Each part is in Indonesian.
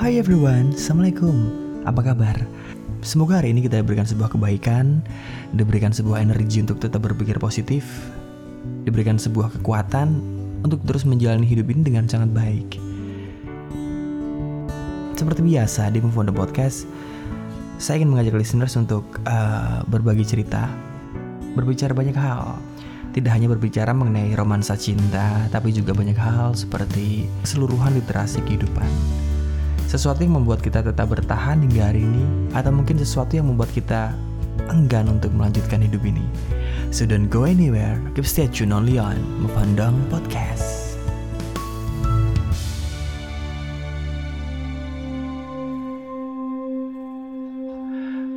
Hai everyone, Assalamualaikum. Apa kabar? Semoga hari ini kita diberikan sebuah kebaikan Diberikan sebuah energi untuk tetap berpikir positif Diberikan sebuah kekuatan Untuk terus menjalani hidup ini dengan sangat baik. Seperti biasa di Move on the Podcast Saya ingin mengajak listeners untuk uh, berbagi cerita Berbicara banyak hal tidak hanya berbicara mengenai romansa cinta, tapi juga banyak hal seperti keseluruhan literasi kehidupan. Sesuatu yang membuat kita tetap bertahan hingga hari ini, atau mungkin sesuatu yang membuat kita enggan untuk melanjutkan hidup ini. So don't go anywhere, keep stay tuned only on Mufandang Podcast.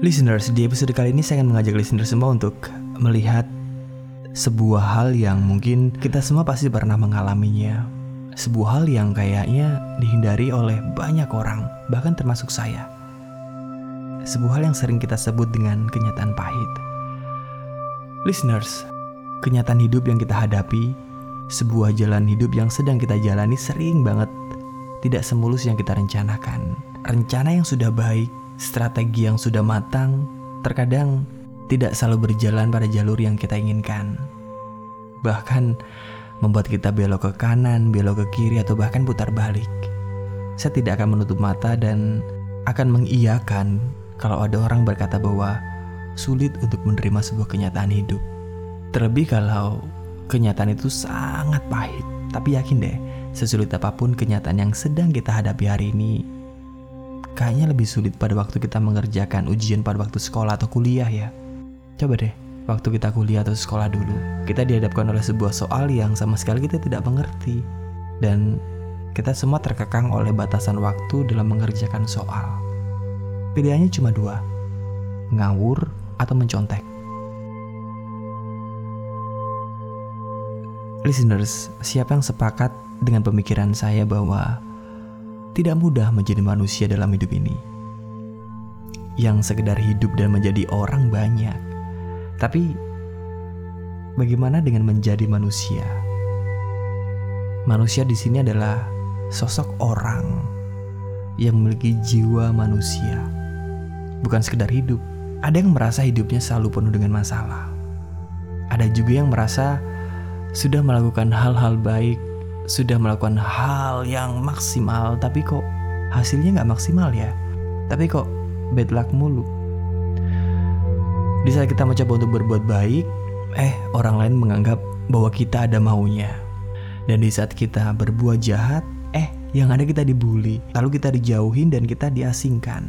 Listeners, di episode kali ini saya akan mengajak listeners semua untuk melihat sebuah hal yang mungkin kita semua pasti pernah mengalaminya. Sebuah hal yang kayaknya dihindari oleh banyak orang, bahkan termasuk saya. Sebuah hal yang sering kita sebut dengan kenyataan pahit. Listeners, kenyataan hidup yang kita hadapi, sebuah jalan hidup yang sedang kita jalani sering banget tidak semulus yang kita rencanakan. Rencana yang sudah baik, strategi yang sudah matang, terkadang tidak selalu berjalan pada jalur yang kita inginkan. Bahkan membuat kita belok ke kanan, belok ke kiri, atau bahkan putar balik. Saya tidak akan menutup mata dan akan mengiyakan kalau ada orang berkata bahwa sulit untuk menerima sebuah kenyataan hidup. Terlebih kalau kenyataan itu sangat pahit. Tapi yakin deh, sesulit apa pun kenyataan yang sedang kita hadapi hari ini, kayaknya lebih sulit pada waktu kita mengerjakan ujian pada waktu sekolah atau kuliah ya. Coba deh, waktu kita kuliah atau sekolah dulu, kita dihadapkan oleh sebuah soal yang sama sekali kita tidak mengerti. Dan kita semua terkekang oleh batasan waktu dalam mengerjakan soal. Pilihannya cuma dua, ngawur atau mencontek. Listeners, siapa yang sepakat dengan pemikiran saya bahwa tidak mudah menjadi manusia dalam hidup ini? Yang sekedar hidup dan menjadi orang banyak tapi bagaimana dengan menjadi manusia? Manusia di sini adalah sosok orang yang memiliki jiwa manusia. Bukan sekedar hidup. Ada yang merasa hidupnya selalu penuh dengan masalah. Ada juga yang merasa sudah melakukan hal-hal baik, sudah melakukan hal yang maksimal, tapi kok hasilnya nggak maksimal ya? Tapi kok bad luck mulu? Di saat kita mencoba untuk berbuat baik, eh orang lain menganggap bahwa kita ada maunya. Dan di saat kita berbuat jahat, eh yang ada kita dibully, lalu kita dijauhin dan kita diasingkan.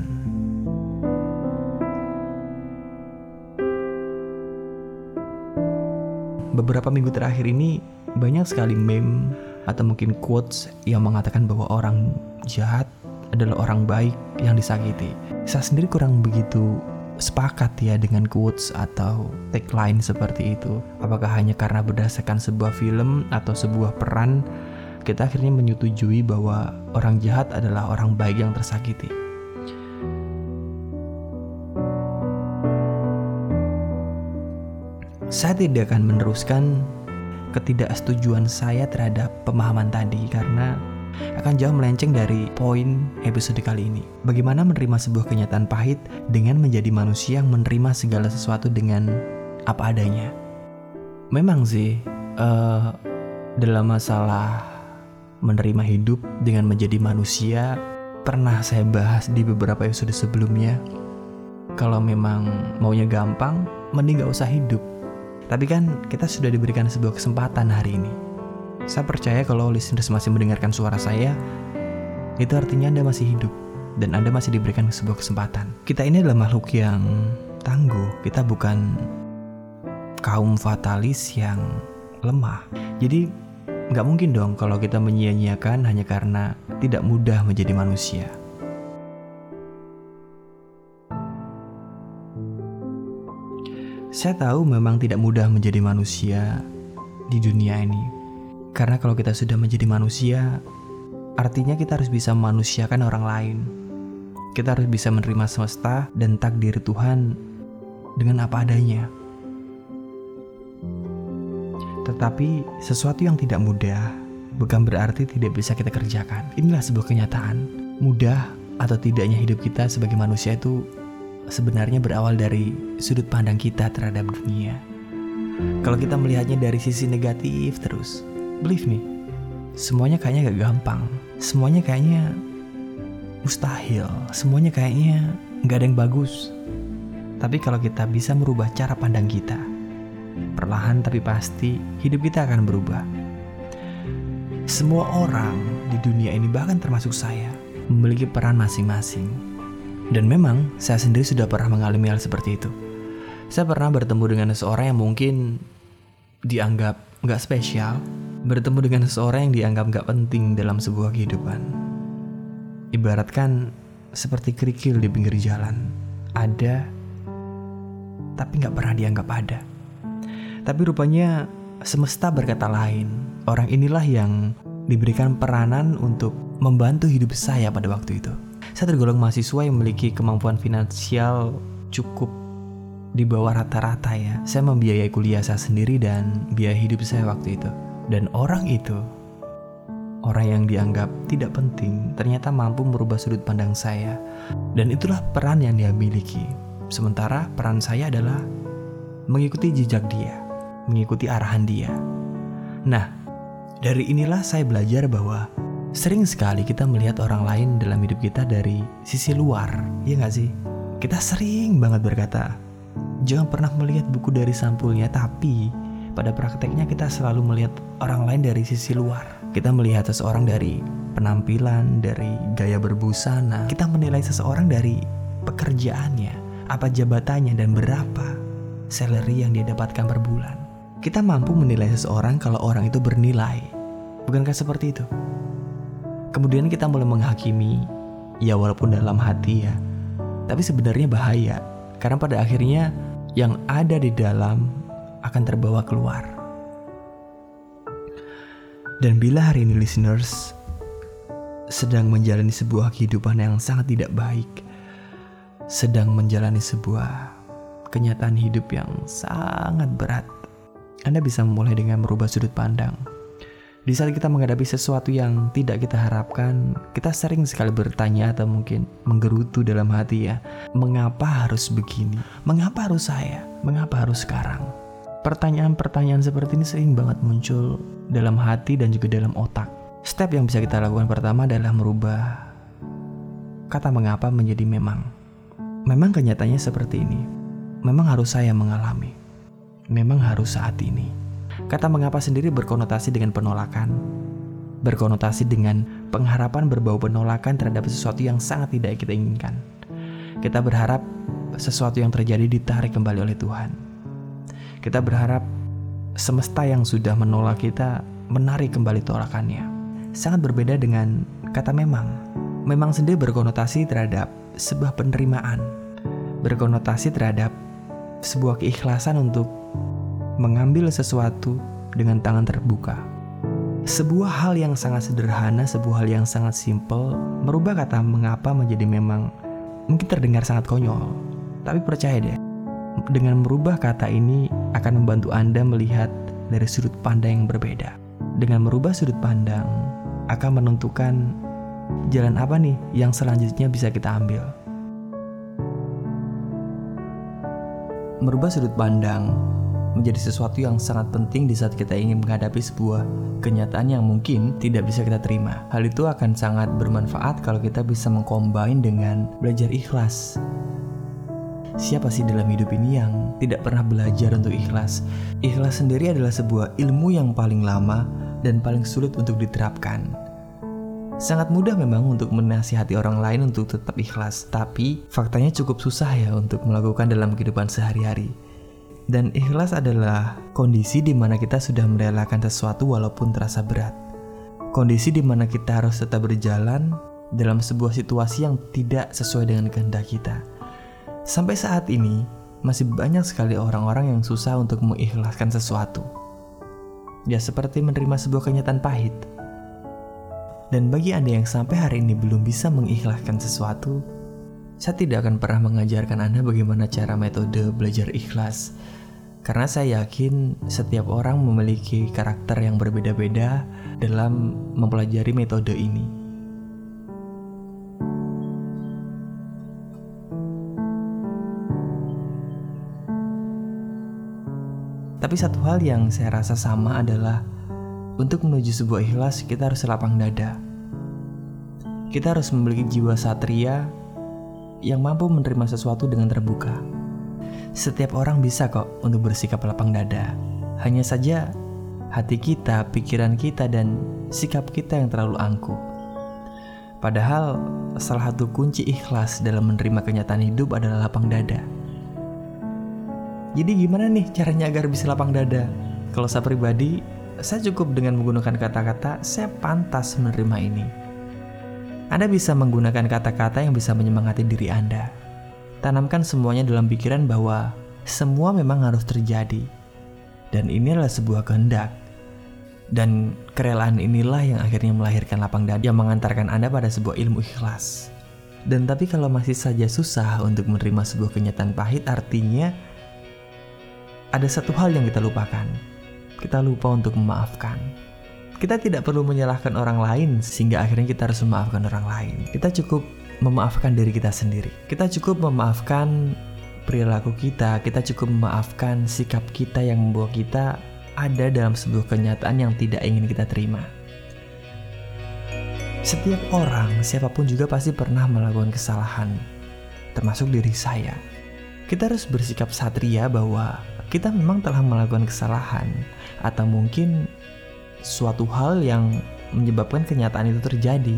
Beberapa minggu terakhir ini banyak sekali meme atau mungkin quotes yang mengatakan bahwa orang jahat adalah orang baik yang disakiti. Saya sendiri kurang begitu sepakat ya dengan quotes atau tagline seperti itu? Apakah hanya karena berdasarkan sebuah film atau sebuah peran kita akhirnya menyetujui bahwa orang jahat adalah orang baik yang tersakiti? Saya tidak akan meneruskan ketidaksetujuan saya terhadap pemahaman tadi karena akan jauh melenceng dari poin episode kali ini. Bagaimana menerima sebuah kenyataan pahit dengan menjadi manusia yang menerima segala sesuatu dengan apa adanya. Memang sih, uh, dalam masalah menerima hidup dengan menjadi manusia, pernah saya bahas di beberapa episode sebelumnya. Kalau memang maunya gampang, mending gak usah hidup. Tapi kan kita sudah diberikan sebuah kesempatan hari ini saya percaya kalau listeners masih mendengarkan suara saya, itu artinya Anda masih hidup dan Anda masih diberikan sebuah kesempatan. Kita ini adalah makhluk yang tangguh. Kita bukan kaum fatalis yang lemah. Jadi nggak mungkin dong kalau kita menyia-nyiakan hanya karena tidak mudah menjadi manusia. Saya tahu memang tidak mudah menjadi manusia di dunia ini. Karena kalau kita sudah menjadi manusia, artinya kita harus bisa memanusiakan orang lain. Kita harus bisa menerima semesta dan takdir Tuhan dengan apa adanya. Tetapi sesuatu yang tidak mudah bukan berarti tidak bisa kita kerjakan. Inilah sebuah kenyataan. Mudah atau tidaknya hidup kita sebagai manusia itu sebenarnya berawal dari sudut pandang kita terhadap dunia. Kalau kita melihatnya dari sisi negatif terus, believe me, semuanya kayaknya gak gampang. Semuanya kayaknya mustahil. Semuanya kayaknya gak ada yang bagus. Tapi kalau kita bisa merubah cara pandang kita, perlahan tapi pasti hidup kita akan berubah. Semua orang di dunia ini bahkan termasuk saya memiliki peran masing-masing. Dan memang saya sendiri sudah pernah mengalami hal seperti itu. Saya pernah bertemu dengan seseorang yang mungkin dianggap nggak spesial, bertemu dengan seseorang yang dianggap nggak penting dalam sebuah kehidupan. Ibaratkan seperti kerikil di pinggir jalan, ada tapi nggak pernah dianggap ada. Tapi rupanya semesta berkata lain. Orang inilah yang diberikan peranan untuk membantu hidup saya pada waktu itu. Saya tergolong mahasiswa yang memiliki kemampuan finansial cukup di bawah rata-rata ya. Saya membiayai kuliah saya sendiri dan biaya hidup saya waktu itu. Dan orang itu, orang yang dianggap tidak penting, ternyata mampu merubah sudut pandang saya. Dan itulah peran yang dia miliki. Sementara peran saya adalah mengikuti jejak dia, mengikuti arahan dia. Nah, dari inilah saya belajar bahwa Sering sekali kita melihat orang lain dalam hidup kita dari sisi luar, ya nggak sih? Kita sering banget berkata, jangan pernah melihat buku dari sampulnya, tapi pada prakteknya kita selalu melihat orang lain dari sisi luar. Kita melihat seseorang dari penampilan, dari gaya berbusana. Kita menilai seseorang dari pekerjaannya, apa jabatannya, dan berapa salary yang dia dapatkan per bulan. Kita mampu menilai seseorang kalau orang itu bernilai. Bukankah seperti itu? Kemudian kita mulai menghakimi, ya walaupun dalam hati ya, tapi sebenarnya bahaya. Karena pada akhirnya yang ada di dalam akan terbawa keluar. Dan bila hari ini listeners sedang menjalani sebuah kehidupan yang sangat tidak baik, sedang menjalani sebuah kenyataan hidup yang sangat berat, Anda bisa memulai dengan merubah sudut pandang di saat kita menghadapi sesuatu yang tidak kita harapkan, kita sering sekali bertanya atau mungkin menggerutu dalam hati ya, mengapa harus begini? Mengapa harus saya? Mengapa harus sekarang? Pertanyaan-pertanyaan seperti ini sering banget muncul dalam hati dan juga dalam otak. Step yang bisa kita lakukan pertama adalah merubah kata mengapa menjadi memang. Memang kenyataannya seperti ini. Memang harus saya mengalami. Memang harus saat ini. Kata mengapa sendiri berkonotasi dengan penolakan, berkonotasi dengan pengharapan berbau penolakan terhadap sesuatu yang sangat tidak kita inginkan. Kita berharap sesuatu yang terjadi ditarik kembali oleh Tuhan. Kita berharap semesta yang sudah menolak kita menarik kembali tolakannya. Sangat berbeda dengan kata memang. Memang sendiri berkonotasi terhadap sebuah penerimaan, berkonotasi terhadap sebuah keikhlasan untuk mengambil sesuatu dengan tangan terbuka. Sebuah hal yang sangat sederhana, sebuah hal yang sangat simple, merubah kata mengapa menjadi memang mungkin terdengar sangat konyol. Tapi percaya deh, dengan merubah kata ini akan membantu Anda melihat dari sudut pandang yang berbeda. Dengan merubah sudut pandang, akan menentukan jalan apa nih yang selanjutnya bisa kita ambil. Merubah sudut pandang menjadi sesuatu yang sangat penting di saat kita ingin menghadapi sebuah kenyataan yang mungkin tidak bisa kita terima. Hal itu akan sangat bermanfaat kalau kita bisa mengcombine dengan belajar ikhlas. Siapa sih dalam hidup ini yang tidak pernah belajar untuk ikhlas? Ikhlas sendiri adalah sebuah ilmu yang paling lama dan paling sulit untuk diterapkan. Sangat mudah memang untuk menasihati orang lain untuk tetap ikhlas, tapi faktanya cukup susah ya untuk melakukan dalam kehidupan sehari-hari. Dan ikhlas adalah kondisi di mana kita sudah merelakan sesuatu walaupun terasa berat. Kondisi di mana kita harus tetap berjalan dalam sebuah situasi yang tidak sesuai dengan kehendak kita. Sampai saat ini, masih banyak sekali orang-orang yang susah untuk mengikhlaskan sesuatu. Ya seperti menerima sebuah kenyataan pahit. Dan bagi Anda yang sampai hari ini belum bisa mengikhlaskan sesuatu, saya tidak akan pernah mengajarkan Anda bagaimana cara metode belajar ikhlas Karena saya yakin setiap orang memiliki karakter yang berbeda-beda dalam mempelajari metode ini. Tapi satu hal yang saya rasa sama adalah untuk menuju sebuah ikhlas kita harus lapang dada. Kita harus memiliki jiwa satria yang mampu menerima sesuatu dengan terbuka. Setiap orang bisa kok untuk bersikap lapang dada. Hanya saja hati kita, pikiran kita, dan sikap kita yang terlalu angkuh. Padahal salah satu kunci ikhlas dalam menerima kenyataan hidup adalah lapang dada. Jadi gimana nih caranya agar bisa lapang dada? Kalau saya pribadi, saya cukup dengan menggunakan kata-kata saya pantas menerima ini. Anda bisa menggunakan kata-kata yang bisa menyemangati diri Anda. Tanamkan semuanya dalam pikiran bahwa semua memang harus terjadi. Dan ini adalah sebuah kehendak. Dan kerelaan inilah yang akhirnya melahirkan lapang dada yang mengantarkan Anda pada sebuah ilmu ikhlas. Dan tapi kalau masih saja susah untuk menerima sebuah kenyataan pahit artinya ada satu hal yang kita lupakan. Kita lupa untuk memaafkan. Kita tidak perlu menyalahkan orang lain sehingga akhirnya kita harus memaafkan orang lain. Kita cukup memaafkan diri kita sendiri. Kita cukup memaafkan perilaku kita, kita cukup memaafkan sikap kita yang membawa kita ada dalam sebuah kenyataan yang tidak ingin kita terima. Setiap orang, siapa pun juga pasti pernah melakukan kesalahan, termasuk diri saya. Kita harus bersikap satria bahwa kita memang telah melakukan kesalahan, atau mungkin suatu hal yang menyebabkan kenyataan itu terjadi.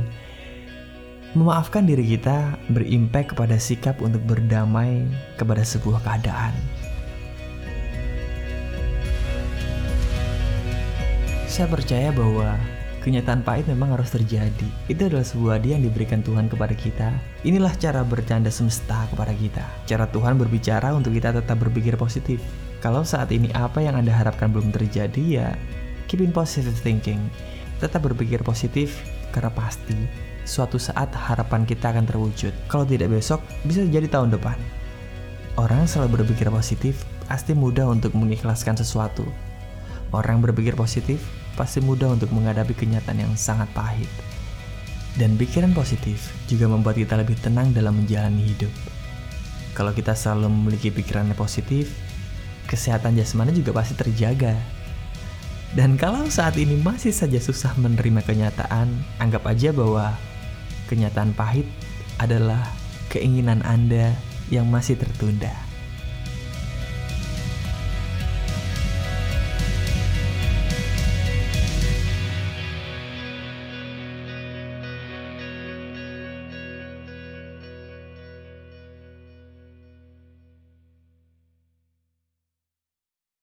Memaafkan diri kita berimpact kepada sikap untuk berdamai kepada sebuah keadaan. Saya percaya bahwa kenyataan pahit memang harus terjadi. Itu adalah sebuah hadiah yang diberikan Tuhan kepada kita. Inilah cara bercanda semesta kepada kita. Cara Tuhan berbicara untuk kita tetap berpikir positif. Kalau saat ini apa yang Anda harapkan belum terjadi ya, keep in positive thinking. Tetap berpikir positif karena pasti suatu saat harapan kita akan terwujud. Kalau tidak besok, bisa jadi tahun depan. Orang selalu berpikir positif pasti mudah untuk mengikhlaskan sesuatu. Orang berpikir positif pasti mudah untuk menghadapi kenyataan yang sangat pahit. Dan pikiran positif juga membuat kita lebih tenang dalam menjalani hidup. Kalau kita selalu memiliki pikiran positif, kesehatan jasmani juga pasti terjaga. Dan kalau saat ini masih saja susah menerima kenyataan, anggap aja bahwa kenyataan pahit adalah keinginan Anda yang masih tertunda.